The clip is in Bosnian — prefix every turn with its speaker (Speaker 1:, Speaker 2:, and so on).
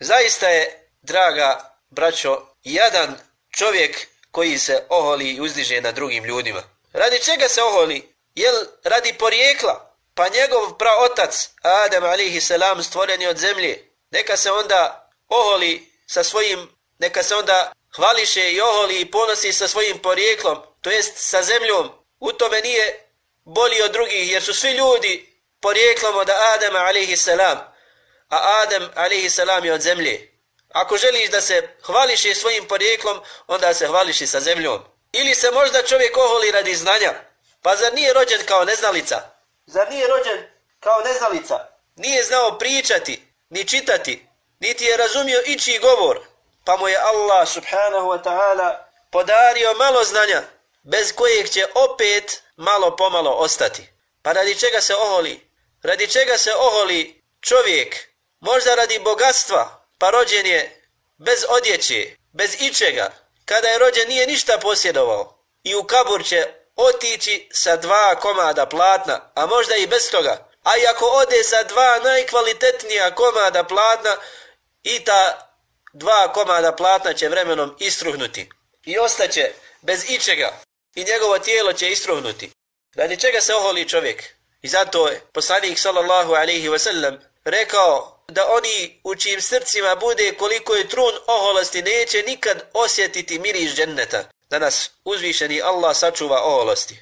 Speaker 1: Zaista je, draga braćo, jedan čovjek koji se oholi i uzdiže na drugim ljudima. Radi čega se oholi? Jel radi porijekla? Pa njegov praotac, Adem alihi selam, stvoren je od zemlje. Neka se onda oholi sa svojim, neka se onda hvališe i oholi i ponosi sa svojim porijeklom, to jest sa zemljom. U tome nije bolji od drugih, jer su svi ljudi porijeklom od Adema alihi selam. A Adem alihi salam je od zemlje. Ako želiš da se hvališ svojim porijeklom, onda se hvališ sa zemljom. Ili se možda čovjek oholi radi znanja. Pa zar nije rođen kao neznalica? Zar nije rođen kao neznalica? Nije znao pričati, ni čitati, niti je razumio ići govor. Pa mu je Allah subhanahu wa ta'ala podario malo znanja, bez kojeg će opet malo pomalo ostati. Pa radi čega se oholi? Radi čega se oholi čovjek? Možda radi bogatstva, pa rođen je bez odjeće, bez ičega. Kada je rođen nije ništa posjedovao i u kabur će otići sa dva komada platna, a možda i bez toga. A i ako ode sa dva najkvalitetnija komada platna i ta dva komada platna će vremenom istruhnuti i ostaće bez ičega i njegovo tijelo će istruhnuti. Radi čega se oholi čovjek? I zato je poslanik sallallahu alaihi wasallam rekao da oni u čijim srcima bude koliko je trun oholosti neće nikad osjetiti miris dženneta. Da nas uzvišeni Allah sačuva oholosti.